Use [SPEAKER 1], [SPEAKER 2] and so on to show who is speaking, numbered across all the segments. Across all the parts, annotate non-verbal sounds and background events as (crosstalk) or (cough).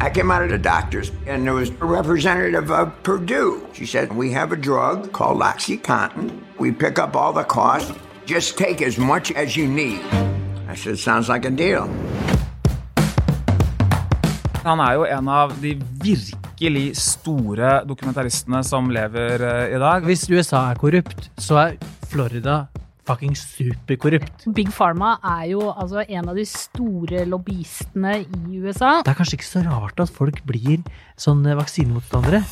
[SPEAKER 1] I came out of the doctor's, and there was a representative of Purdue. She said, We have a drug called Oxycontin. We pick up all the costs. Just take as much as you need. I said, Sounds like a deal.
[SPEAKER 2] Han er jo en av de virkelig store dokumentaristene som lever eh, i dag.
[SPEAKER 3] Hvis USA er korrupt, så er Florida fucking superkorrupt.
[SPEAKER 4] Big Pharma er jo altså en av de store lobbyistene i USA.
[SPEAKER 3] Det er kanskje ikke så rart at folk blir sånne vaksinemotstandere.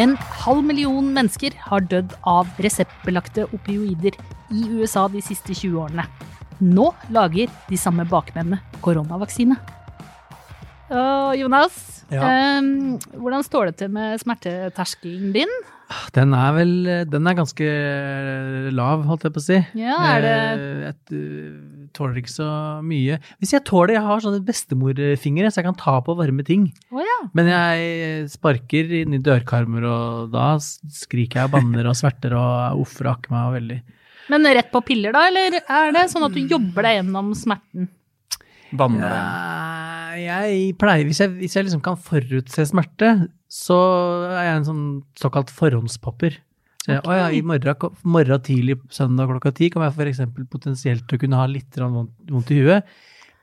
[SPEAKER 4] En halv million mennesker har dødd av reseptbelagte opioider i USA de siste 20 årene. Nå lager de samme bakmennene koronavaksine. Og Jonas,
[SPEAKER 3] Ja.
[SPEAKER 4] um, hvordan står det til med smerteterskelen din?
[SPEAKER 3] Den er vel Den er ganske lav, holdt jeg på å si.
[SPEAKER 4] Ja, er det
[SPEAKER 3] Eh, Jeg eh, tåler ikke så mye. Hvis jeg tåler Jeg har sånne bestemorfingre, så jeg kan ta på varme ting.
[SPEAKER 4] Oh, ja.
[SPEAKER 3] Men jeg sparker inn i dørkarmer, og da skriker jeg og banner og sverter og offer og akker meg veldig.
[SPEAKER 4] Men rett på piller, da? Eller er det sånn at du jobber deg gjennom smerten?
[SPEAKER 2] Banner.
[SPEAKER 3] Ja, jeg pleier, hvis jeg, hvis jeg liksom kan forutse smerte, så er jeg en sånn såkalt forhåndspopper. Så jeg,
[SPEAKER 4] Ok.
[SPEAKER 3] ja, i morgen, morgen tidlig søndag klokka ti kan jeg for eksempel potensielt å kunne ha litt vondt, i huet.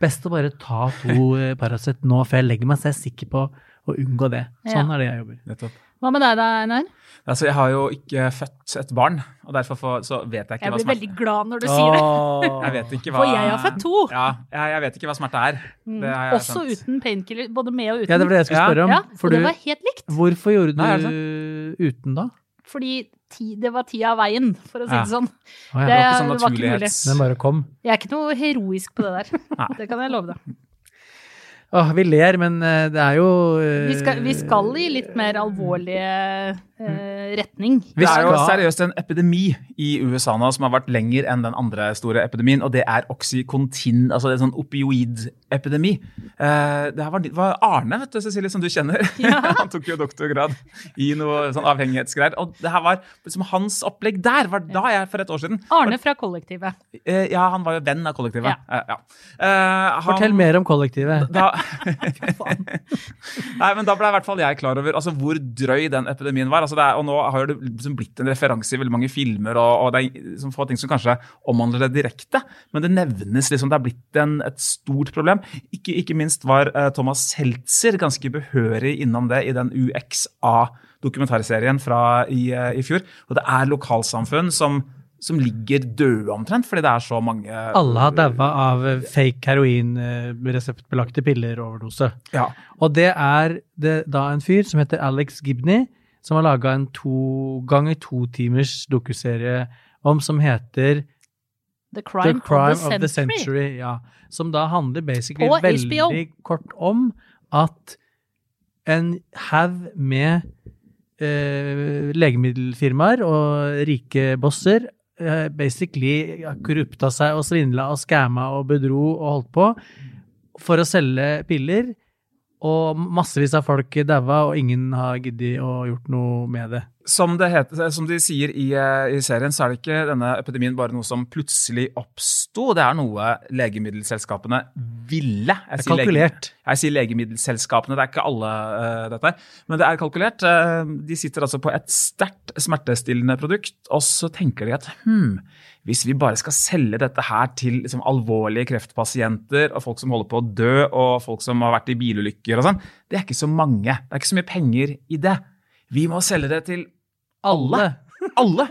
[SPEAKER 3] Best å bare ta to eh, Paracet nå før jeg legger meg, så jeg er sikker på å unngå det. Sånn
[SPEAKER 4] Ja.
[SPEAKER 3] er det jeg jobber.
[SPEAKER 2] Nettopp.
[SPEAKER 4] Hva med deg da, Einar?
[SPEAKER 2] Altså, jeg har jo ikke født et barn, og derfor får- så vet jeg ikke
[SPEAKER 4] Jeg
[SPEAKER 2] hva
[SPEAKER 4] blir veldig glad når du sier det.
[SPEAKER 2] Jeg vet ikke hva
[SPEAKER 4] For jeg har født to.
[SPEAKER 2] Ja, jeg, jeg vet ikke hva smerte er. Det har jeg
[SPEAKER 4] Også
[SPEAKER 2] skjønt.
[SPEAKER 4] uten painkiller, både med og uten.
[SPEAKER 3] Ja, det var det jeg skulle spørre om.
[SPEAKER 4] Ja,
[SPEAKER 3] For
[SPEAKER 4] og det var helt likt.
[SPEAKER 3] hvorfor gjorde du
[SPEAKER 2] Nei, er
[SPEAKER 3] uten da?
[SPEAKER 4] Fordi ti, det var tida av veien, for å si
[SPEAKER 2] Ja.
[SPEAKER 4] det sånn.
[SPEAKER 3] Ja.
[SPEAKER 4] Det
[SPEAKER 2] var ikke sånn naturlighets-
[SPEAKER 3] Den bare kom.
[SPEAKER 4] Jeg er ikke noe heroisk på det der.
[SPEAKER 2] Nei.
[SPEAKER 4] Det kan jeg love deg.
[SPEAKER 3] Åh, vi ler, men eh, det er jo uh,
[SPEAKER 4] Vi skal, vi skal i litt mer alvorlige eh, retning.
[SPEAKER 2] Det er jo seriøst en epidemi i USA nå som har vært lenger enn den andre store epidemien, og det er Oxycontin, altså en sånn opioidepidemi. Eh, det her var, var Arne, vet du, Cecilie, som du kjenner. (laughs) (laughs) Han tok jo doktorgrad i noe sånn avhengighetsgreier. Og det her var liksom hans opplegg der, var da jeg for et år siden.
[SPEAKER 4] Arne fra kollektivet.
[SPEAKER 2] Eh, ja, han var jo venn av kollektivet.
[SPEAKER 4] Ja.
[SPEAKER 2] Eh, ja. Eh, han-
[SPEAKER 3] Fortell mer om kollektivet.
[SPEAKER 2] da, (laughs) Nei, men da ble i hvert fall jeg klar over altså, hvor drøy den epidemien var. Altså, er, og nå har det liksom blitt en referanse i veldig mange filmer, og, og det er liksom få ting som kanskje omhandler det direkte, men det nevnes liksom, det er blitt en, et stort problem. Ikke, ikke minst var uh, Thomas Seltzer ganske behørig innom det i den UXA-dokumentarserien fra i, uh, i fjor. Og det er lokalsamfunn som, som ligger døde omtrent, fordi det er så mange
[SPEAKER 3] Alle har daua av eh, fake heroinreseptbelagte piller-overdose.
[SPEAKER 2] Ja.
[SPEAKER 3] Og det er det da en fyr som heter Alex Gibney, som har laga en to ganger to timers dokuserie om som heter
[SPEAKER 4] The Crime,
[SPEAKER 3] The Crime
[SPEAKER 4] of the Century.
[SPEAKER 3] ja. Som da handler basically
[SPEAKER 4] På
[SPEAKER 3] veldig
[SPEAKER 4] HBO.
[SPEAKER 3] kort om at en haug med eh, legemiddelfirmaer og rike bosser eh, basically korrupta seg og svindla og skamma og bedro og holdt på for å selge piller. Og massevis av folk daua, og ingen har giddet å gjort noe med det.
[SPEAKER 2] Som, det heter, som de sier i, eh, i serien, så er det ikke denne epidemien bare noe som plutselig oppsto. Det er noe legemiddelselskapene ville. Jeg
[SPEAKER 3] Det er
[SPEAKER 2] sier
[SPEAKER 3] kalkulert.
[SPEAKER 2] Jeg sier legemiddelselskapene, det er ikke alle uh, dette her. Men det er kalkulert. Uh, de sitter altså på et sterkt smertestillende produkt, og så tenker de at hm, hvis vi bare skal selge dette her til liksom, alvorlige kreftpasienter og folk som holder på å dø, og folk som har vært i bilulykker og sånn, det er ikke så mange. Det er ikke så mye penger i det. Vi må selge det til alle. Alle!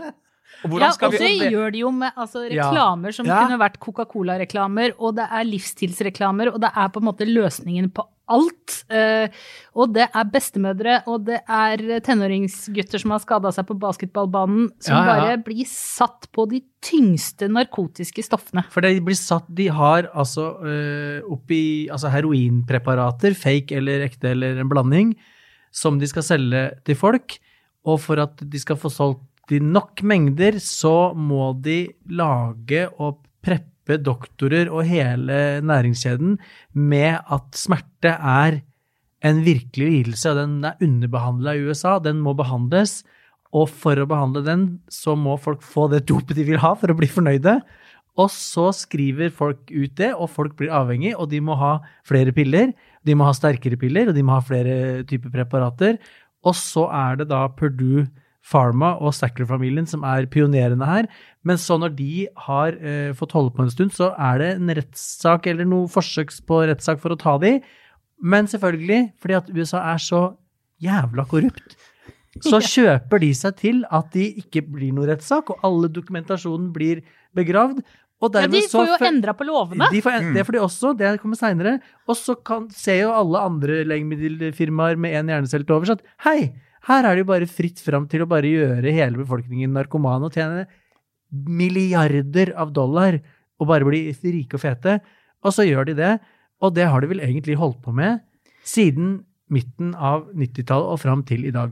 [SPEAKER 2] Og
[SPEAKER 4] Ja, og så gjør de jo med altså, reklamer som
[SPEAKER 3] Ja.
[SPEAKER 4] kunne vært Coca-Cola-reklamer, og det er livsstilsreklamer, og det er på en måte løsningen på alt. Eh, og det er bestemødre, og det er tenåringsgutter som har skada seg på basketballbanen, som
[SPEAKER 3] Ja, ja,
[SPEAKER 4] bare blir satt på de tyngste narkotiske stoffene.
[SPEAKER 3] For de blir satt De har altså øh, oppi altså heroinpreparater, fake eller ekte eller en blanding, som de skal selge til folk. Og for at de skal få solgt i nok mengder, så må de lage og preppe doktorer og hele næringskjeden med at smerte er en virkelig lidelse, og den er underbehandla i USA. Den må behandles. Og for å behandle den, så må folk få det dopet de vil ha for å bli fornøyde. Og så skriver folk ut det, og folk blir avhengig, og de må ha flere piller. De må ha sterkere piller, og de må ha flere typer preparater. Og så er det da Purdue Pharma og Sackler-familien som er pionerene her. Men så når de har eh, fått holde på en stund, så er det en rettssak eller noe forsøk på rettssak for å ta de. Men selvfølgelig, fordi at USA er så jævla korrupt, så kjøper de seg til at de ikke blir noe rettssak, og alle dokumentasjonen blir begravd. Og
[SPEAKER 4] Ja, de
[SPEAKER 3] så
[SPEAKER 4] får jo endra på lovene.
[SPEAKER 3] de får mm. Det får de også, det kommer seinere. Og så kan, ser jo alle andre legemiddelfirmaer med én hjernecelle til overs at hei, her er det jo bare fritt fram til å bare gjøre hele befolkningen narkoman og tjene milliarder av dollar og bare bli rike og fete. Og så gjør de det, og det har de vel egentlig holdt på med siden midten av 90-tallet og fram til i dag.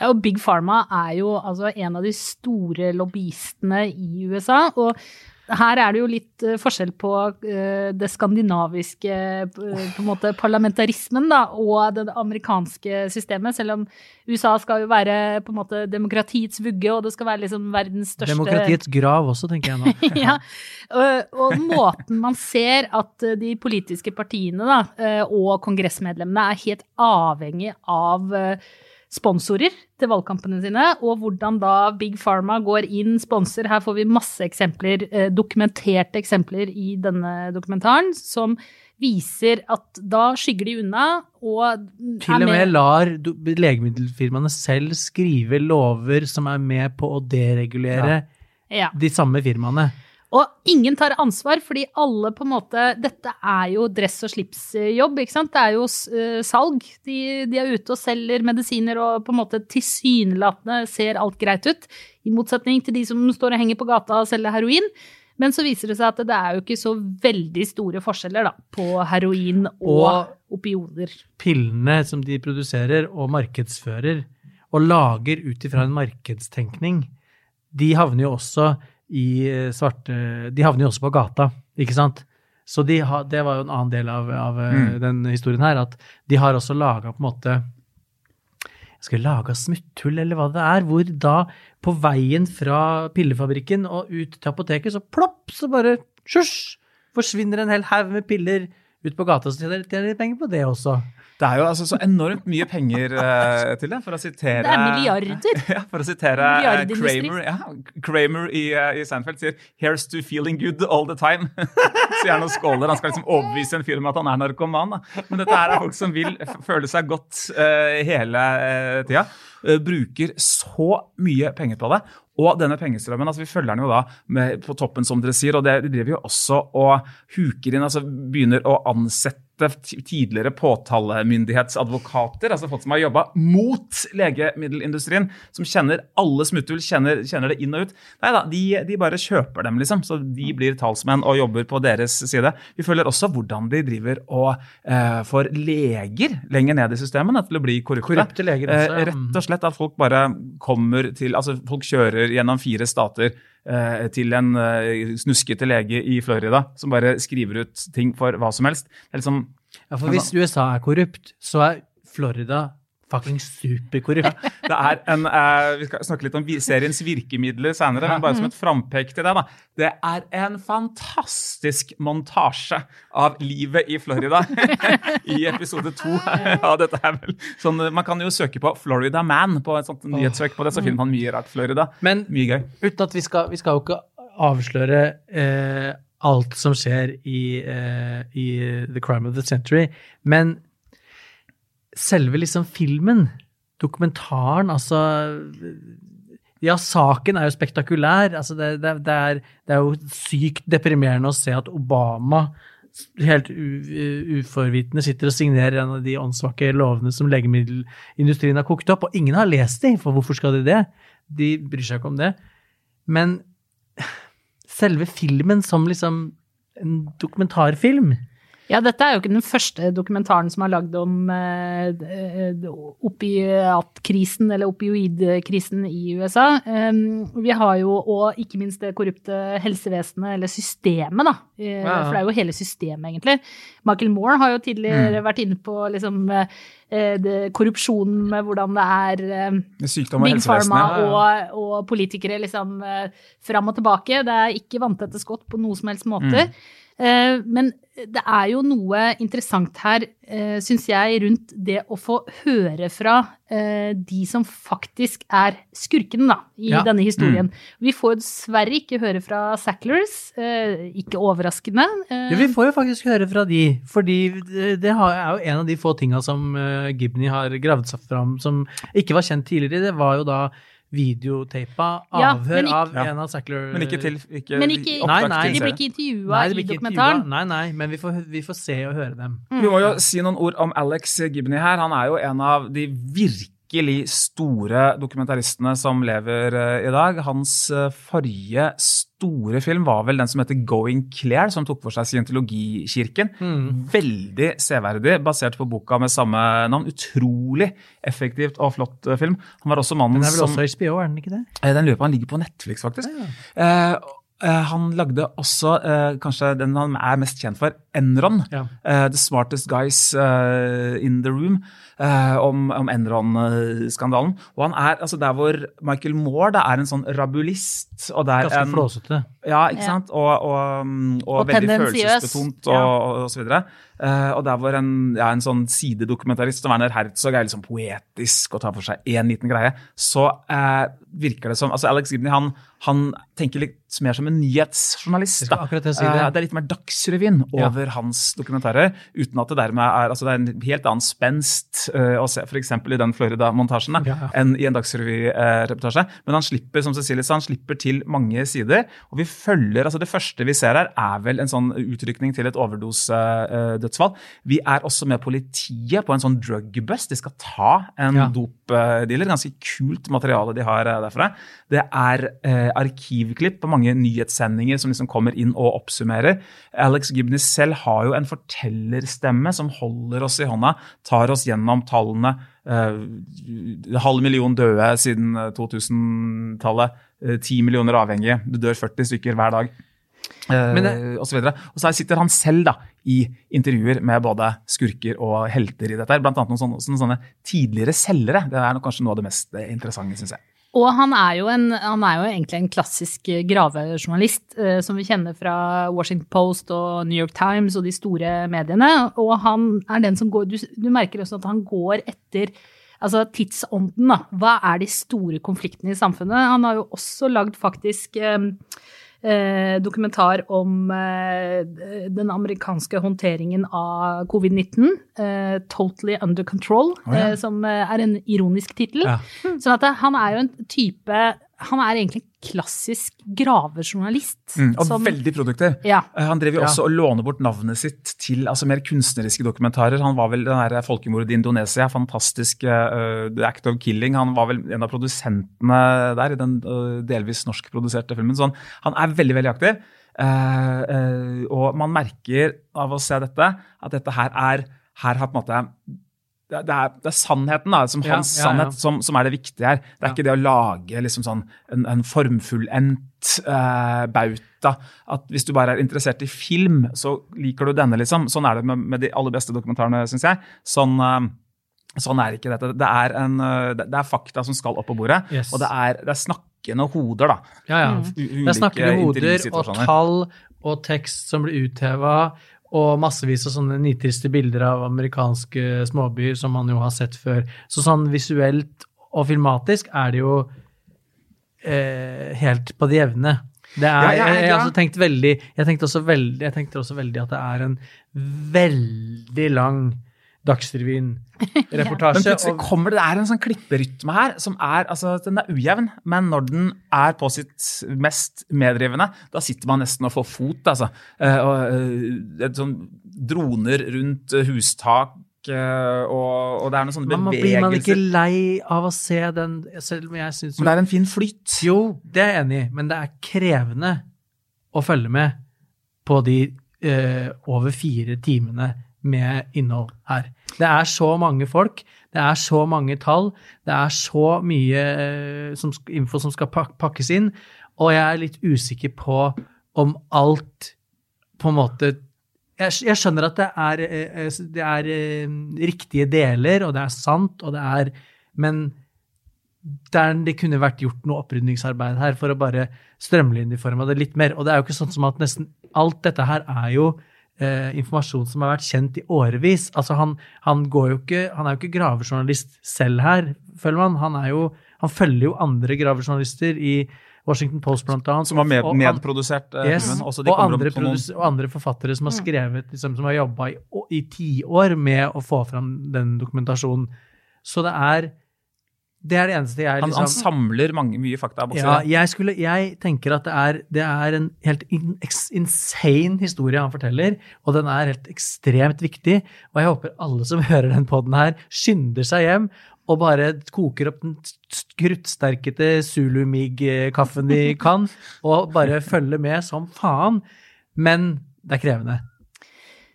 [SPEAKER 4] Ja, og Big Pharma er jo altså en av de store lobbyistene i USA. Og her er det jo litt eh, forskjell på eh, det skandinaviske eh, på en måte parlamentarismen da, og det amerikanske systemet. Selv om USA skal jo være på en måte demokratiets vugge, og det skal være liksom verdens største
[SPEAKER 3] Demokratiets grav også, tenker jeg nå. (laughs)
[SPEAKER 4] ja, og, og måten man ser at eh, de politiske partiene da, eh, og kongressmedlemmene er helt avhengig av eh, sponsorer til valgkampene sine, og hvordan da Big Pharma går inn, sponsor. Her får vi masse eksempler, eh, dokumenterte eksempler i denne dokumentaren, som viser at da skygger de unna og
[SPEAKER 3] Til og med lar legemiddelfirmaene selv skrive lover som er med på å deregulere
[SPEAKER 4] ja.
[SPEAKER 3] de samme firmaene.
[SPEAKER 4] Og ingen tar ansvar, fordi alle på en måte Dette er jo dress og slips-jobb, ikke sant? Det er jo eh, salg. De, de er ute og selger medisiner og på en måte tilsynelatende ser alt greit ut. I motsetning til de som står og henger på gata og selger heroin. Men så viser det seg at det er jo ikke så veldig store forskjeller da, på heroin og,
[SPEAKER 3] Og-
[SPEAKER 4] opioder.
[SPEAKER 3] Pillene som de produserer og markedsfører, og lager ut ifra en markedstenkning, de havner jo også i eh, svarte De havner jo også på gata, ikke sant? Så de har, det var jo en annen del av, av mm. den historien her, at de har også laga på en måte jeg skal lage smutthull, eller hva det er, hvor da på veien fra pillefabrikken og ut til apoteket, så plopp, så bare sjusj, forsvinner en hel haug med piller ut på gata, så tjener de penger på det også.
[SPEAKER 2] Det er jo altså så enormt mye penger uh, til det, for å sitere
[SPEAKER 4] Det er milliarder. (laughs)
[SPEAKER 2] Ja, for å sitere eh, Kramer, ja, Kramer i, uh, i Seinfeld sier 'Here's to feeling good all the time'. (laughs) Han og skåler. Han skal liksom overbevise en fyr om at han er narkoman. Da. Men dette er folk som vil føle seg godt uh, hele tida. bruker så mye penger på det. Og denne pengestrømmen, altså vi følger den jo da med, på toppen, som dere sier. Og det, de driver jo også og huker inn, altså begynner å ansette ti- tidligere påtalemyndighetsadvokater, altså folk som har jobba mot legemiddelindustrien, som kjenner alle smutthull, kjenner, kjenner det inn og ut. Nei da, de, de bare kjøper dem, liksom. Så de blir talsmenn og jobber på deres side. Vi følger også hvordan de driver og eh, får leger lenger ned i systemet da, til å bli korrupte.
[SPEAKER 3] Korrupte leger også,
[SPEAKER 2] Eh,
[SPEAKER 3] ja.
[SPEAKER 2] rett og slett at folk bare kommer til Altså, folk kjører gjennom fire stater eh, til en eh, snuskete lege i Florida som bare skriver ut ting for hva som helst. Det er liksom
[SPEAKER 3] Ja, for hvis USA er korrupt, så er Florida fucking superkorrupt.
[SPEAKER 2] Det er en uh, Vi skal snakke litt om seriens virkemidler senere, men bare som et frampek til det. da. Det er en fantastisk montasje av livet i Florida (laughs) i episode to av dette her. vel. Sånn, man kan jo søke på 'Florida Man' på et sånt nyhetssøk på det, så finner man mye rart. Florida.
[SPEAKER 3] Men
[SPEAKER 2] Mye gøy.
[SPEAKER 3] uten at vi skal, vi skal jo ikke avsløre eh, alt som skjer i, eh, i The Crime of the Century, men selve liksom filmen, dokumentaren, altså Ja, saken er jo spektakulær. Altså det, det, det, er, det er jo sykt deprimerende å se at Obama helt u- uforvitende sitter og signerer en av de åndssvake lovene som legemiddelindustrien har kokt opp, og ingen har lest dem, for hvorfor skal de det? de bryr seg ikke om det. Men selve filmen som liksom en dokumentarfilm
[SPEAKER 4] Ja, dette er jo ikke den første dokumentaren som er lagd om eh, eh, opiatkrisen, eller opioidkrisen i USA. Um, vi har jo, og ikke minst det korrupte helsevesenet, eller systemet, da. Eh,
[SPEAKER 3] ja.
[SPEAKER 4] For det er jo hele systemet, egentlig. Michael Moore har jo tidligere
[SPEAKER 3] Mm.
[SPEAKER 4] vært inne på liksom eh, korrupsjonen med hvordan det er eh, Big Pharma og, og politikere liksom eh, fram og tilbake. Det er ikke vanntette skott på noe som helst måte.
[SPEAKER 2] Mm.
[SPEAKER 4] Eh, men det er jo noe interessant her, syns jeg, rundt det å få høre fra de som faktisk er skurkene da, i
[SPEAKER 3] Ja.
[SPEAKER 4] denne historien.
[SPEAKER 2] Mm.
[SPEAKER 4] Vi får dessverre ikke høre fra Sacklers, eh, ikke overraskende. eh,
[SPEAKER 3] Ja, vi får jo faktisk høre fra de, fordi det, er jo en av de få tinga som Gibney har gravd seg fram som ikke var kjent tidligere. Det var jo da videoteipa
[SPEAKER 4] Ja,
[SPEAKER 3] avhør
[SPEAKER 4] ja, ikke-
[SPEAKER 3] av
[SPEAKER 2] Ja.
[SPEAKER 3] en av Sackler
[SPEAKER 2] Men ikke til ikke,
[SPEAKER 4] Men ikke-
[SPEAKER 3] Nei, nei.
[SPEAKER 2] til
[SPEAKER 4] de blir ikke intervjua i dokumentaren.
[SPEAKER 3] Nei, nei, men vi får, vi får se og høre dem.
[SPEAKER 2] Vi må jo si noen ord om Alex Gibney her. Han er jo en av de virkelig store dokumentaristene som lever eh, i dag. Hans eh, forrige store film var vel den som heter Going Clear, som tok for seg scientologikirken. Veldig severdig, basert på boka med samme navn. Utrolig effektivt og flott eh, film. Han var også mannen
[SPEAKER 3] Den er vel
[SPEAKER 2] som
[SPEAKER 3] også HBO, er den ikke det?
[SPEAKER 2] Den lurer på han ligger på Netflix, faktisk. Eh, eh, han lagde også eh, kanskje den han er mest kjent for, Enron.
[SPEAKER 3] Ja.
[SPEAKER 2] Eh, the Smartest Guys eh, in the Room. eh, om om Enron-skandalen. Og han er altså der hvor Michael Moore det er en sånn rabulist. og det er
[SPEAKER 3] Ganske flåsete.
[SPEAKER 2] Ja, ikke
[SPEAKER 4] Ja.
[SPEAKER 2] sant? Og, og, og,
[SPEAKER 4] Og
[SPEAKER 2] veldig følelsesbetont og,
[SPEAKER 4] Ja.
[SPEAKER 2] og, så videre. Uh, og der hvor en, ja, en sånn sidedokumentarist som Werner Herzog er liksom poetisk og tar for seg én liten greie, så uh, virker det som altså Alex Gibney han, han tenker litt mer som en nyhetsjournalist. Da.
[SPEAKER 3] akkurat si det.
[SPEAKER 2] Uh, det er litt mer Dagsrevyen
[SPEAKER 3] Ja.
[SPEAKER 2] over hans dokumentarer, uten at det dermed er altså det er en helt annen spenst eh, å se f.eks. i den Florida-montasjen
[SPEAKER 3] Ja, ja.
[SPEAKER 2] enn i en Dagsrevy-reportasje. Men han slipper som Cecilie sa, han slipper til mange sider. Og vi følger, altså Det første vi ser her, er vel en sånn utrykning til et overdosedødsfall. Vi er også med politiet på en sånn drugbus. De skal ta en
[SPEAKER 3] Ja.
[SPEAKER 2] dopdealer. Ganske kult materiale de har eh, derfra. Det er eh, arkivklipp på mange nyhetssendinger som liksom kommer inn og oppsummerer. Alex Gibney selv har jo en fortellerstemme som holder oss i hånda, tar oss gjennom tallene. Eh, halv million døde siden eh, 2000-tallet. Eh, 10 millioner avhengige. Det dør 40 stykker hver dag. Eh,
[SPEAKER 3] Men det-
[SPEAKER 2] og så videre. Og så sitter han selv da, i intervjuer med både skurker og helter i dette. Blant annet noen sånne, sånne, tidligere selgere. Det er kanskje noe av det mest eh, interessante, syns jeg.
[SPEAKER 4] Og han er jo, en, han er jo egentlig en klassisk eh, gravejournalist, eh, som vi kjenner fra Washington Post og New York Times og de store mediene. Og han er den som går Du, du merker også at han går etter altså tidsånden, da. Hva er de store konfliktene i samfunnet? Han har jo også lagd faktisk eh, eh, dokumentar om eh, den amerikanske håndteringen av covid-19. Eh, 'Totally Under Control',
[SPEAKER 2] oh, ja.
[SPEAKER 4] eh, som eh, er en ironisk tittel.
[SPEAKER 3] Ja.
[SPEAKER 4] Sånn at han er jo en type Han er egentlig en klassisk gravejournalist.
[SPEAKER 2] Mm, og
[SPEAKER 4] som-
[SPEAKER 2] veldig produktiv.
[SPEAKER 4] Ja.
[SPEAKER 2] Eh, Han drev jo
[SPEAKER 3] Ja.
[SPEAKER 2] også og låne bort navnet sitt til altså mer kunstneriske dokumentarer. Han var vel den der folkemordet i Indonesia, fantastisk uh, The Act of Killing. Han var vel en av produsentene der i den uh, delvis norskproduserte filmen. Så han, han er veldig, veldig aktiv. Uh, eh, og man merker av å se dette at dette her er her har på en måte det det er, det er sannheten, da, som hans
[SPEAKER 3] ja, ja.
[SPEAKER 2] sannhet, som, som er det viktige her. Det er
[SPEAKER 3] Ja.
[SPEAKER 2] ikke det å lage liksom sånn en, en formfullendt eh, bauta. At hvis du bare er interessert i film, så liker du denne, liksom. Sånn er det med, med de aller beste dokumentarene, syns jeg. Sånn, eh, sånn er ikke dette. Det er, en, eh, det, er fakta som skal opp på bordet,
[SPEAKER 3] Yes.
[SPEAKER 2] og det er, det er snakkende hoder, da.
[SPEAKER 3] Ja, ja.
[SPEAKER 4] Mm.
[SPEAKER 3] Det er snakkende hoder og tall og tekst som blir utheva, og massevis av sånne nitriste bilder av amerikanske småbyer som man jo har sett før. Så sånn visuelt og filmatisk er det jo eh, helt på det jevne. Det er,
[SPEAKER 2] Ja, jeg ja.
[SPEAKER 3] jeg, jeg,
[SPEAKER 2] glad.
[SPEAKER 3] har også tenkt veldig, jeg, tenkte også veldig, jeg tenkte også veldig at det er en veldig lang (laughs)
[SPEAKER 2] Men
[SPEAKER 3] Dagsrevyen-reportasje.
[SPEAKER 2] plutselig kommer det, det er en sånn klipperytme her som er altså den er ujevn, men når den er på sitt mest medrivende, da sitter man nesten og får fot. altså. Eh, og, eh, sånn droner rundt eh, hustak, og, og det er noen sånne
[SPEAKER 3] Man blir man ikke lei av å se den Selv om jeg syns
[SPEAKER 2] Men det er en fin flyt.
[SPEAKER 3] Jo, det er jeg enig i, men det er krevende å følge med på de eh, over fire timene med innhold her. Det er så mange folk, det er så mange tall, det er så mye eh, som, info som skal pakkes inn, og jeg er litt usikker på om alt på en måte jeg, skjønner at det er, eh, det er eh, riktige deler, og det er sant, og det er Men det kunne vært gjort noe opprydningsarbeid her for å bare strømlinjeforme det litt mer. Og det er jo ikke sånn som at nesten alt dette her er jo eh, informasjon som har vært kjent i årevis. Altså han, han går jo ikke Han er jo ikke gravejournalist selv her, føler man. Han er jo Han følger jo andre gravejournalister i Washington Post, blant annet.
[SPEAKER 2] Som har med,
[SPEAKER 3] og
[SPEAKER 2] medprodusert eh,
[SPEAKER 3] Yes,
[SPEAKER 2] filmen. Også de
[SPEAKER 3] og, andre
[SPEAKER 2] opp noen-
[SPEAKER 3] produs- og andre forfattere som har skrevet, liksom, som har jobba i, i tiår med å få fram den dokumentasjonen. Så det er Det er det eneste jeg
[SPEAKER 2] han,
[SPEAKER 3] liksom
[SPEAKER 2] han samler mange, mye fakta.
[SPEAKER 3] ja, jeg, skulle, jeg tenker at det er, det er en helt in, insane historie han forteller, og den er helt ekstremt viktig. Og jeg håper alle som (laughs) hører den poden her, skynder seg hjem og bare koker opp den kruttsterkete Zulu-mig-kaffen de (laughs) kan, og bare følger med som faen. Men det er krevende.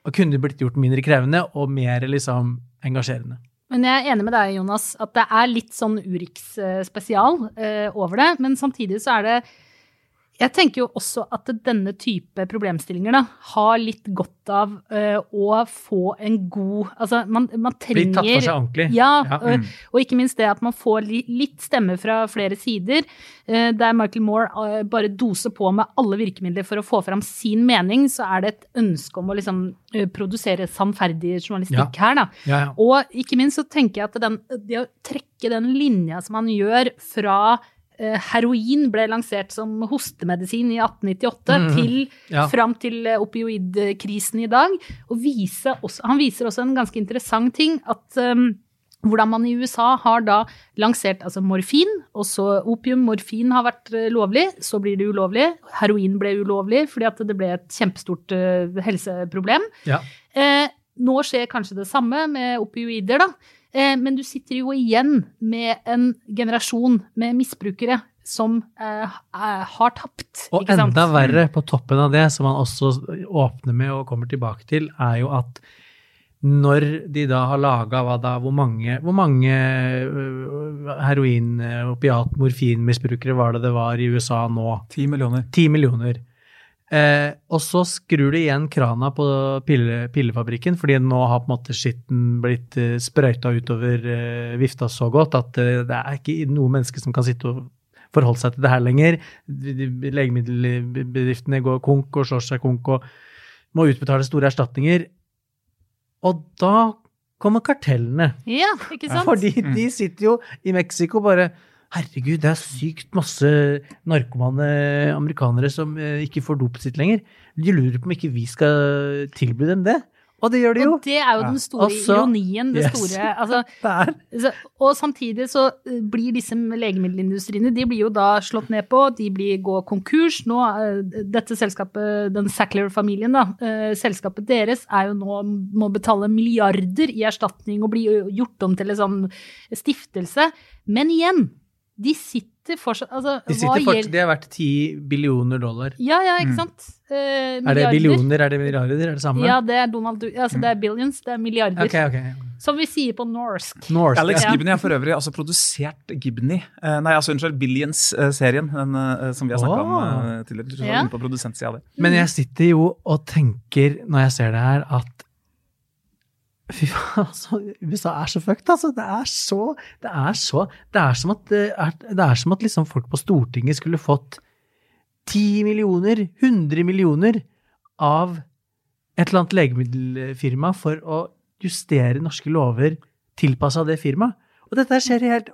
[SPEAKER 3] Og kunne blitt gjort mindre krevende og mer liksom engasjerende.
[SPEAKER 4] Men jeg er enig med deg, Jonas, at det er litt sånn Urix-spesial eh, over det. Men samtidig så er det Jeg tenker jo også at denne type problemstillinger da, har litt godt av eh, å få en god Altså, man, man
[SPEAKER 3] Bli tatt for seg ordentlig.
[SPEAKER 4] Ja,
[SPEAKER 3] Ja,
[SPEAKER 4] og,
[SPEAKER 3] mm.
[SPEAKER 4] og ikke minst det at man får li, litt stemme fra flere sider. Eh, der Michael Moore eh, bare doser på med alle virkemidler for å få fram sin mening, så er det et ønske om å liksom produsere sannferdig journalistikk her, da.
[SPEAKER 3] Ja, ja.
[SPEAKER 4] Og ikke minst så tenker jeg at den, det å trekke den linja som man gjør fra heroin ble lansert som hostemedisin i 1898
[SPEAKER 3] Mhm.
[SPEAKER 4] til
[SPEAKER 3] Ja.
[SPEAKER 4] fram til eh, opioidkrisen i dag. Og viser også, han viser også en ganske interessant ting, at um, hvordan man i USA har da lansert altså morfin, og så opium, morfin har vært eh, lovlig, så blir det ulovlig. Heroin ble ulovlig fordi at det ble et kjempestort eh, helseproblem.
[SPEAKER 3] Ja.
[SPEAKER 4] Eh, nå skjer kanskje det samme med opioider, da. Eh, men du sitter jo igjen med en generasjon med misbrukere som eh, er- har tapt.
[SPEAKER 3] Og
[SPEAKER 4] ikke sant?
[SPEAKER 3] enda verre på toppen av det, som han også åpner med og kommer tilbake til, er jo at når de da har laga hvor mange, hvor mange heroin-, opiat-, morfinmisbrukere var det det var i USA nå?
[SPEAKER 2] Ti millioner.
[SPEAKER 3] Ti millioner. Eh, og så skrur de igjen krana på pille, pillefabrikken, fordi nå har på en måte skitten blitt eh, sprøyta utover eh, vifta så godt at eh, det er ikke noe menneske som kan sitte og forholde seg til det her lenger. De- de- Legemiddelbedriftene går konk og slår seg konk og må utbetale store erstatninger. Og da kommer kartellene.
[SPEAKER 4] Ja, ikke sant?
[SPEAKER 3] Fordi de sitter jo i Mexico bare Herregud, det er sykt masse narkomane amerikanere som eh, ikke får dopet sitt lenger. De lurer på om ikke vi skal tilby dem det. Og det gjør de jo.
[SPEAKER 4] Og det er jo den store
[SPEAKER 3] altså,
[SPEAKER 4] ironien. Det
[SPEAKER 3] Yes.
[SPEAKER 4] store, altså, (laughs)
[SPEAKER 3] er
[SPEAKER 4] og samtidig så eh, blir disse legemiddelindustriene de blir jo da slått ned på, de blir går konkurs. Nå, eh, dette selskapet, den Sackler-familien, da, selskapet deres er jo nå må betale milliarder i erstatning og bli gjort om til en sånn stiftelse. Men igjen, de sitter fortsatt altså,
[SPEAKER 3] De
[SPEAKER 4] hva
[SPEAKER 3] sitter fortsatt, de har vært 10 billioner dollar.
[SPEAKER 4] Ja, ja, ikke
[SPEAKER 2] Mm.
[SPEAKER 4] sant? Eh,
[SPEAKER 3] Er det billioner, er det milliarder, er det samme?
[SPEAKER 4] Ja, det er Donald altså, det er billions, det er milliarder.
[SPEAKER 3] Ok, ok.
[SPEAKER 4] Som vi sier på norsk.
[SPEAKER 3] norsk
[SPEAKER 2] Alex
[SPEAKER 3] ja.
[SPEAKER 2] Gibney har for øvrig altså produsert Gibney. Eh, nei, altså unnskyld, Billions-serien, den eh, som vi har snakka om
[SPEAKER 3] Åh.
[SPEAKER 2] eh, tidligere.
[SPEAKER 4] Ja.
[SPEAKER 3] Men jeg sitter jo og tenker, når jeg ser det her, at Fy faen, altså, USA er så fucked, altså. Det er så Det er så Det er som at, det er, det er som at liksom folk på Stortinget skulle fått 10 millioner, 100 millioner av et eller annet legemiddelfirma for å justere norske lover tilpassa det firmaet. Og dette skjer helt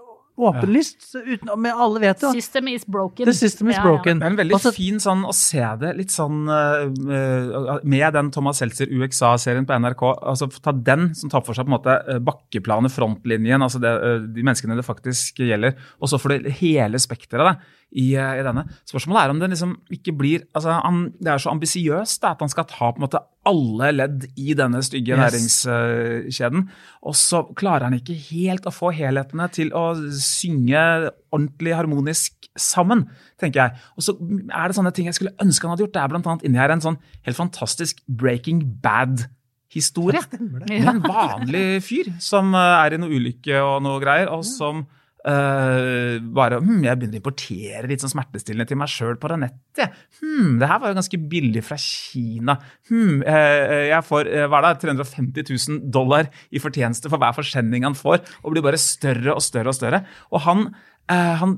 [SPEAKER 3] åpenlyst, uten, men alle vet det.
[SPEAKER 4] System is broken.
[SPEAKER 3] The system is
[SPEAKER 4] Ja, ja.
[SPEAKER 3] broken.
[SPEAKER 2] Det er en veldig
[SPEAKER 3] Altså,
[SPEAKER 2] fin sånn å se det litt sånn eh, med den Thomas Seltzer UXA-serien på NRK. altså Ta den som tar for seg på en måte eh, bakkeplanet, frontlinjen, altså det, de menneskene det faktisk gjelder. Og så får du hele spekteret da, i, i denne. Spørsmålet er om det liksom ikke blir altså han, Det er så ambisiøst at han skal ta på en måte alle ledd i denne stygge
[SPEAKER 3] Yes.
[SPEAKER 2] næringskjeden. Og så klarer han ikke helt å få helhetene til å synge ordentlig harmonisk sammen, tenker jeg. Og så er det sånne ting jeg skulle ønske han hadde gjort. Det er annet inni her en sånn helt fantastisk Breaking Bad-historie. Med en vanlig fyr som eh, er i noe ulykke og noe greier, og som eh, bare hm, Jeg begynner å importere litt sånn smertestillende til meg sjøl på det nettet. Hm, det her var jo ganske billig fra Kina. Hm, uh, jeg får uh, hva er det, 350 000 dollar i fortjeneste for hver forsending han får, og blir bare større og større og større. Og han han,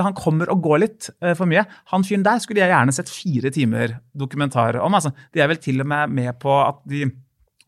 [SPEAKER 2] han kommer og går litt for mye. Han fyren der skulle jeg gjerne sett fire timer dokumentar om. Altså. De er vel til og med med på at de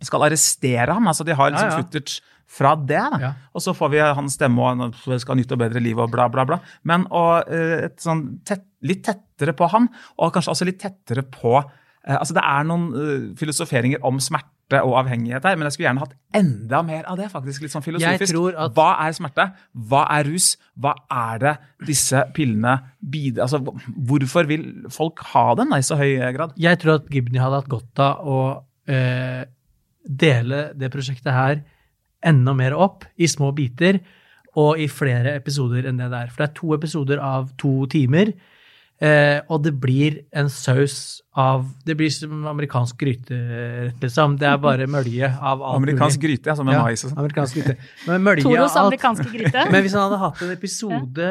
[SPEAKER 2] skal arrestere ham. altså De har liksom
[SPEAKER 3] Ja, ja.
[SPEAKER 2] footage fra det. da.
[SPEAKER 3] Ja.
[SPEAKER 2] Og så får vi hans stemme og han skal ha nytt og bedre liv og bla, bla, bla. Men og, eh, et sånn tett, litt tettere på han, og kanskje også litt tettere på eh, altså Det er noen eh, filosoferinger om smerte og avhengighet her, men jeg skulle gjerne hatt enda mer av det. faktisk, litt sånn filosofisk.
[SPEAKER 3] at-
[SPEAKER 2] Hva er smerte? Hva er rus? Hva er det disse pillene bidrar altså, Hvorfor vil folk ha dem da, i så høy grad?
[SPEAKER 3] Jeg tror at Gibney hadde hatt godt av å eh, dele det prosjektet her enda mer opp i små biter og i flere episoder enn det der. For det er to episoder av to timer, eh, og det blir en saus av Det blir som amerikansk gryterett, liksom. Det er bare mølje av alt
[SPEAKER 2] Amerikansk
[SPEAKER 3] mulig.
[SPEAKER 2] gryte, altså med
[SPEAKER 3] Ja,
[SPEAKER 2] mais og sånn.
[SPEAKER 3] amerikansk gryte. Men mølje
[SPEAKER 4] Toros
[SPEAKER 3] av alt.
[SPEAKER 4] amerikanske gryte. (laughs)
[SPEAKER 3] Men hvis han hadde hatt en episode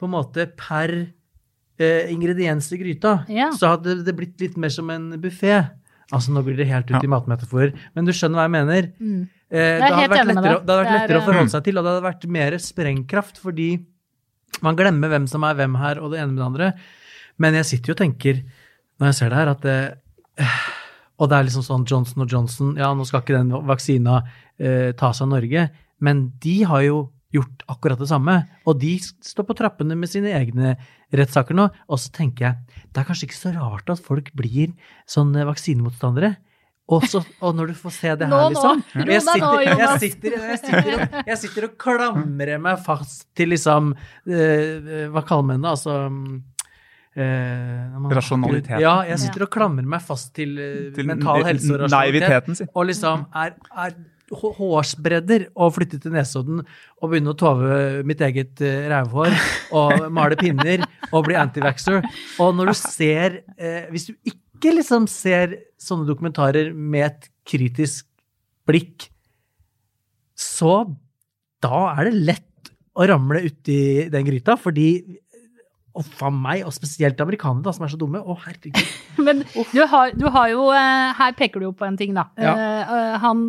[SPEAKER 3] på en måte per eh, ingrediens i gryta,
[SPEAKER 4] Ja.
[SPEAKER 3] så hadde det blitt litt mer som en buffé. Altså, nå blir det helt ut i matmetaforer, men du skjønner hva jeg mener.
[SPEAKER 4] Mm.
[SPEAKER 3] Eh, det, hadde vært lettere, det hadde vært
[SPEAKER 4] lettere er,
[SPEAKER 3] å
[SPEAKER 4] eh,
[SPEAKER 3] forholde seg til, og det hadde vært mer sprengkraft, fordi man glemmer hvem som er hvem her, og det ene med det andre. Men jeg sitter jo og tenker, når jeg ser det her, at det Og det er liksom sånn Johnson og Johnson, ja, nå skal ikke den vaksina eh, tas av Norge, men de har jo gjort akkurat det samme, og de står på trappene med sine egne rettssaker nå. Og så tenker jeg, det er kanskje ikke så rart at folk blir sånne vaksinemotstandere. Og, så, og når du får se det her,
[SPEAKER 4] nå.
[SPEAKER 3] liksom
[SPEAKER 4] Ro
[SPEAKER 3] jeg sitter,
[SPEAKER 4] nå,
[SPEAKER 3] jeg, sitter, jeg, sitter og, jeg sitter og klamrer meg fast til liksom uh, Hva kaller man det? Altså uh,
[SPEAKER 2] Rasjonaliteten.
[SPEAKER 3] Ja, jeg sitter og klamrer meg fast til, uh,
[SPEAKER 2] Til
[SPEAKER 3] mental helse og rasjonalitet.
[SPEAKER 2] sin.
[SPEAKER 3] Og liksom er, er hå- hårsbredder å flytte til Nesodden og begynne å tove mitt eget uh, rævhår og male pinner og bli antivaxxer. Og når du ser eh, Hvis du ikke liksom ser sånne dokumentarer med et kritisk blikk, så da er det lett å ramle uti den gryta, fordi Uff a meg, og spesielt amerikanere som er så dumme. Å, herregud. (laughs)
[SPEAKER 4] Men du har, du har jo eh, Her peker du jo på en ting, da.
[SPEAKER 3] Ja.
[SPEAKER 4] Uh, han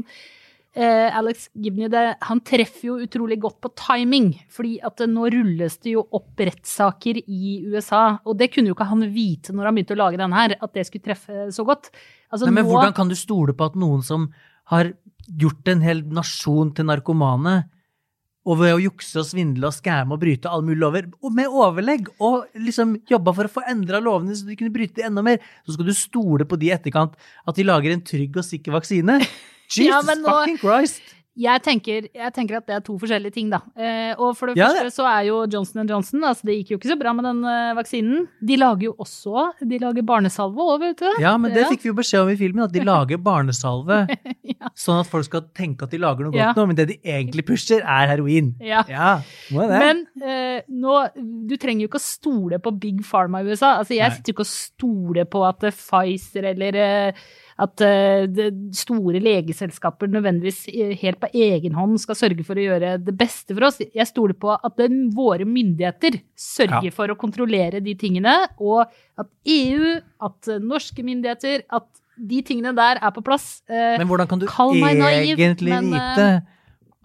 [SPEAKER 4] eh, Alex Gibney det, han treffer jo utrolig godt på timing. fordi at nå rulles det jo opp rettssaker i USA. Og det kunne jo ikke han vite når han begynte å lage denne her, at det skulle treffe så godt. Altså,
[SPEAKER 3] Nei, men
[SPEAKER 4] nå,
[SPEAKER 3] hvordan kan du stole på at noen som har gjort en hel nasjon til narkomane, og ved å jukse og svindle og skamme og bryte alle mulige lover, og med overlegg, og liksom jobba for å få endra lovene så de kunne bryte enda mer, så skal du stole på de i etterkant at de lager en trygg og sikker vaksine? Jesus
[SPEAKER 4] Ja, nå-
[SPEAKER 3] fucking Christ!
[SPEAKER 4] jeg, tenker, jeg tenker at det er to forskjellige ting, da. Eh, og for det
[SPEAKER 3] Ja,
[SPEAKER 4] første så er jo Johnson Johnson altså Det gikk jo ikke så bra med den eh, vaksinen. De lager jo også De lager barnesalve òg, vet du.
[SPEAKER 3] Ja, men det
[SPEAKER 4] Ja.
[SPEAKER 3] fikk vi jo beskjed om i filmen, at de lager barnesalve, (laughs)
[SPEAKER 4] Ja.
[SPEAKER 3] sånn at folk skal tenke at de lager noe godt nå, men det de egentlig pusher, er heroin.
[SPEAKER 4] Ja.
[SPEAKER 3] Ja, må det.
[SPEAKER 4] Men eh, nå, du trenger jo ikke å stole på Big Pharma i USA. Altså, jeg
[SPEAKER 3] Nei.
[SPEAKER 4] sitter jo ikke og stoler på at eh, Pfizer eller eh, at eh, store legeselskaper nødvendigvis eh, helt på egen hånd skal sørge for å gjøre det beste for oss. Jeg stoler på at den, våre myndigheter sørger
[SPEAKER 2] Ja.
[SPEAKER 4] for å kontrollere de tingene, og at EU, at eh, norske myndigheter, at de tingene der er på plass.
[SPEAKER 3] Men hvordan kan du
[SPEAKER 4] naiv,
[SPEAKER 3] egentlig
[SPEAKER 4] men,
[SPEAKER 3] vite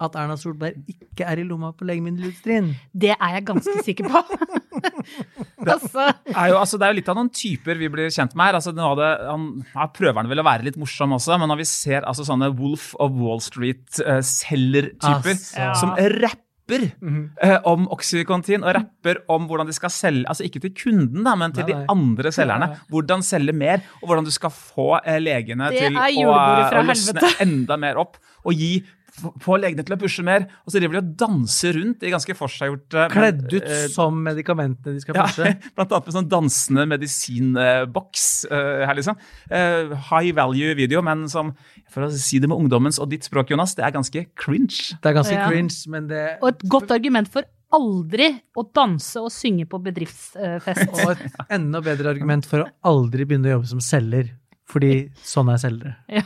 [SPEAKER 3] at Erna Solberg ikke er i lomma på legemiddelindustrien?
[SPEAKER 4] det er jeg ganske sikker på. (laughs) altså,
[SPEAKER 2] er jo, altså, det er jo litt av noen typer vi blir kjent med her. Altså, det, han, her prøver vel å være litt morsom også, men når vi ser altså, sånne Wolf of Wall Street-selger-typer
[SPEAKER 3] Altså.
[SPEAKER 2] som rapper eh, om Oxycontin, og rapper om hvordan de skal selge Altså ikke til kunden, da, men til
[SPEAKER 3] Nei,
[SPEAKER 2] de andre selgerne. Hvordan selge mer, og hvordan du skal få uh, legene
[SPEAKER 4] Det
[SPEAKER 2] til å, å løsne
[SPEAKER 4] helvete.
[SPEAKER 2] enda mer opp. Og gi få- legene til å pushe mer. Og så driver de og danser rundt i ganske forseggjorte
[SPEAKER 3] Kledd ut
[SPEAKER 2] eh,
[SPEAKER 3] som medikamentene de skal pushe?
[SPEAKER 2] ja, (laughs) blant annet med sånn dansende medisinboks eh, her, liksom. Eh, high value video, men som, for å si det med ungdommens og ditt språk, Jonas, det er ganske cringe.
[SPEAKER 3] Det er ganske
[SPEAKER 4] Ja.
[SPEAKER 3] cringe, men det
[SPEAKER 4] Og et godt argument for aldri å danse og synge på bedriftsfest.
[SPEAKER 3] Og et enda bedre argument for å aldri begynne å jobbe som selger. Fordi sånn er selgere.
[SPEAKER 4] Ja.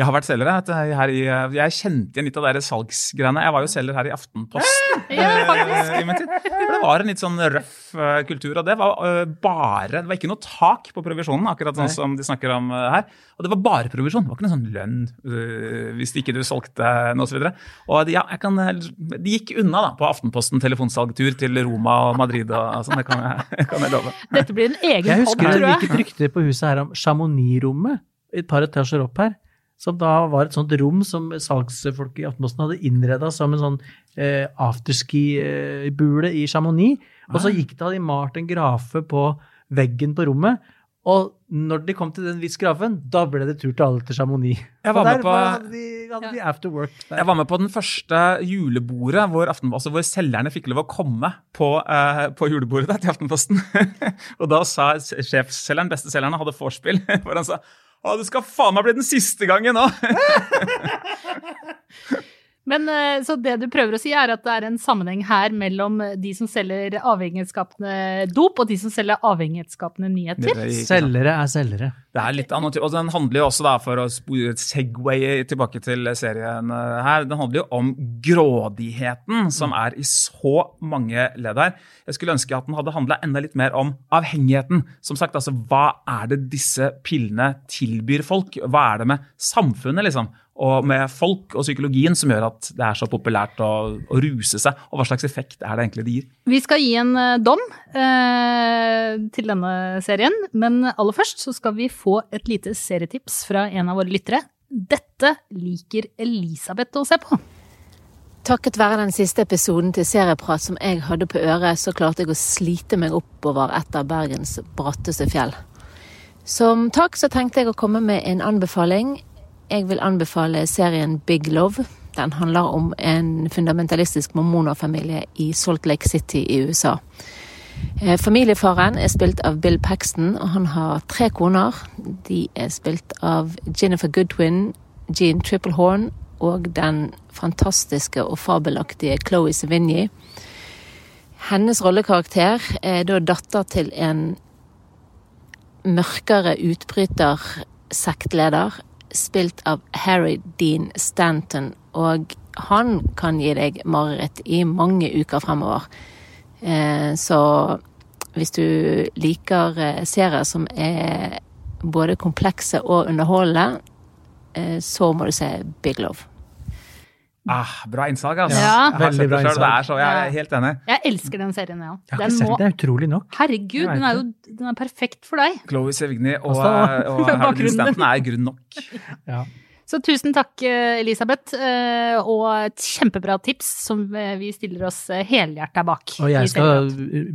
[SPEAKER 2] Jeg har vært selger. Her i, jeg kjente igjen litt av de salgsgreiene. Jeg var jo selger her i Aftenposten. (laughs)
[SPEAKER 4] Ja,
[SPEAKER 2] eh, i min tid. Det var en litt sånn røff eh, kultur, og det var eh, bare Det var ikke noe tak på provisjonen, akkurat sånn som de snakker om eh, her. Og det var bare provisjon. Det var ikke noe sånn lønn eh, hvis ikke du solgte noe osv. Og, og ja, jeg kan, eh, de gikk unna da på Aftenposten telefonsalgtur til Roma og Madrid og sånn. Det kan jeg, kan jeg love.
[SPEAKER 4] Dette blir en egen
[SPEAKER 3] Jeg
[SPEAKER 4] Jeg
[SPEAKER 3] husker det
[SPEAKER 4] tror
[SPEAKER 3] gikk et rykte på huset her om Chamonix-rommet, et par etasjer opp her. Som da var et sånt rom som salgsfolk i Aftenposten hadde innreda som en sånn eh, afterski-bule i Chamonix. Og så gikk det hadde de malt en grafe på veggen på rommet. Og når de kom til den viss grafen, da ble det tur til alle til Chamonix.
[SPEAKER 2] Jeg var med på-
[SPEAKER 3] hadde de, hadde de work. Der.
[SPEAKER 2] Jeg var med på den første julebordet hvor, Aften, altså hvor selgerne fikk lov å komme på, eh, på julebordet der til Aftenposten. (laughs) og da sa sjefselgeren, besteselgerne, hadde vorspiel, (laughs) hvor han sa å, det skal faen meg bli den siste gangen nå! (laughs)
[SPEAKER 4] Men eh, Så det du prøver å si, er at det er en sammenheng her mellom de som selger avhengighetsskapende dop, og de som selger avhengighetsskapende nyheter?
[SPEAKER 3] Selgere er selgere.
[SPEAKER 2] Det er litt annet, og Den handler jo også, da, for å segwaye segway tilbake til serien eh, her, den handler jo om grådigheten som er i så mange ledd her. Jeg skulle ønske at den hadde handla enda litt mer om avhengigheten. Som sagt, altså, Hva er det disse pillene tilbyr folk? Hva er det med samfunnet liksom, og med folk og psykologien som gjør at det er så populært å, å ruse seg? Og hva slags effekt er det egentlig det gir?
[SPEAKER 4] Vi skal gi en eh, dom eh, til denne serien, men aller først så skal vi få et lite serietips fra en av våre lyttere. Dette liker Elisabeth å se på.
[SPEAKER 5] Takket være den siste episoden til Serieprat som jeg hadde på øret, så klarte jeg å slite meg oppover et av Bergens bratteste fjell. Som takk så tenkte jeg å komme med en anbefaling. Jeg vil anbefale serien Big Love. Den handler om en fundamentalistisk mormonerfamilie i Salt Lake City i USA. Eh, Familiefaren er spilt av Bill Paxton, og han har tre koner. De er spilt av Jennifer Goodwin, Jean Triplehorn og den fantastiske og fabelaktige Chloé Sevigny. Hennes rollekarakter er da datter til en mørkere utbrytersektleder, spilt av Harry Dean Stanton, og han kan gi deg mareritt i mange uker fremover. Eh, så hvis du liker eh, serier som er både komplekse og underholdende, eh, så må du se Big Love.
[SPEAKER 2] Ah, bra innsalg, altså.
[SPEAKER 4] Ja.
[SPEAKER 3] Veldig bra innsalg.
[SPEAKER 2] Det er så, jeg er helt enig.
[SPEAKER 4] Jeg elsker den serien, ja.
[SPEAKER 3] Jeg har
[SPEAKER 4] Den
[SPEAKER 3] ikke sett
[SPEAKER 4] må,
[SPEAKER 3] det, er utrolig nok.
[SPEAKER 4] herregud, den er jo den er perfekt for deg.
[SPEAKER 2] Chloé Sevigny og,
[SPEAKER 3] Også-
[SPEAKER 2] og (laughs) Harry
[SPEAKER 4] Bakgrunnen.
[SPEAKER 2] Stanton er grunn nok.
[SPEAKER 3] Ja.
[SPEAKER 4] Så tusen takk, eh, Elisabeth, eh, og et kjempebra tips som eh, vi stiller oss eh, helhjerta bak.
[SPEAKER 3] Og jeg skal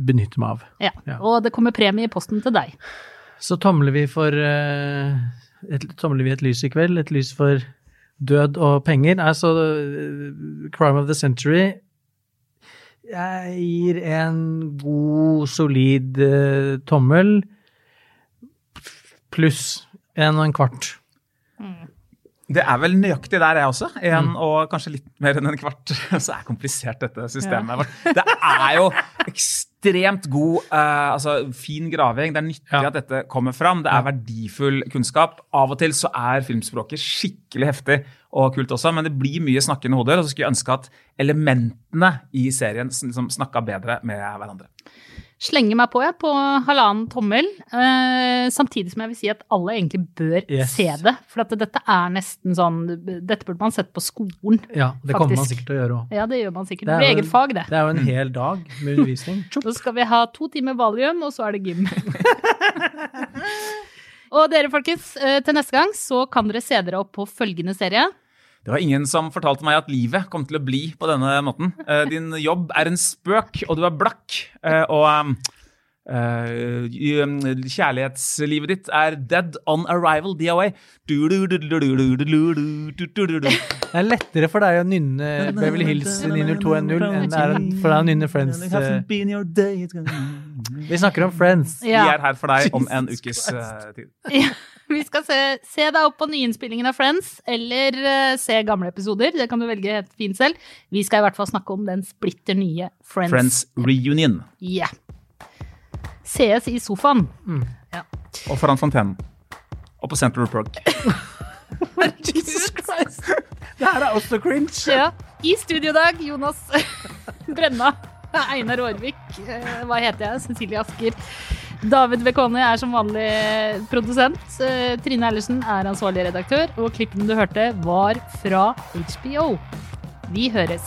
[SPEAKER 3] benytte meg av.
[SPEAKER 4] ja.
[SPEAKER 3] ja.
[SPEAKER 4] Og det kommer premie i posten til deg.
[SPEAKER 3] Så tomler vi for eh, et, tomler vi et lys i kveld, et lys for død og penger. Altså, Crime of the Century Jeg gir en god, solid uh, tommel pluss en og en kvart.
[SPEAKER 2] Det er vel nøyaktig der, jeg også. En og kanskje litt mer enn en kvart. (laughs) Så er komplisert dette systemet vårt. Det er jo ekstremt god, uh, altså fin graving. Det er nyttig
[SPEAKER 3] Ja.
[SPEAKER 2] at dette kommer fram. Det er verdifull kunnskap. Av og til så er filmspråket skikkelig heftig og kult også, men det blir mye snakkende hoder. Og så skulle jeg ønske at elementene i serien liksom snakka bedre med hverandre.
[SPEAKER 4] Slenger meg på, jeg, på halvannen tommel. Eh, samtidig som jeg vil si at alle egentlig bør
[SPEAKER 3] Yes.
[SPEAKER 4] se det. For at dette er nesten sånn Dette burde man sett på skolen.
[SPEAKER 3] Ja, det kommer man sikkert til å gjøre òg.
[SPEAKER 4] Ja, det gjør man sikkert.
[SPEAKER 3] Det er
[SPEAKER 4] blir eget fag, det.
[SPEAKER 3] Det er jo en hel dag med undervisning. (laughs)
[SPEAKER 4] Så skal vi ha to timer valium, og så er det gym. (laughs) og dere, folkens, eh, til neste gang så kan dere se dere opp på følgende serie.
[SPEAKER 2] Det var ingen som fortalte meg at livet kom til å bli på denne måten. Din jobb er en spøk, og du er blakk. Og kjærlighetslivet ditt er dead on arrival, DOA.
[SPEAKER 3] Det er lettere for deg å nynne Beverly Hills 90210 enn for deg å nynne Friends. Vi snakker om Friends.
[SPEAKER 2] Vi er her for deg om en ukes tid.
[SPEAKER 4] Ja, vi skal se, se deg opp på nyinnspillingen av Friends, eller uh, se gamle episoder. Det kan du velge helt fint selv. Vi skal i hvert fall snakke om den splitter nye Friends.
[SPEAKER 2] Friends reunion.
[SPEAKER 4] Ja. Sees i sofaen.
[SPEAKER 2] Og foran fontenen. Og på Central Park. (laughs)
[SPEAKER 3] Jesus Christ! Det her er også cringe.
[SPEAKER 4] Ja. I studiodag, Jonas (laughs) Brenna. Einar Aarvik. eh, Hva heter jeg? Cecilie Asker. David Bekoni er som vanlig produsent. Eh, Trine Eilertsen er ansvarlig redaktør. Og klippene du hørte, var fra HBO. Vi høres.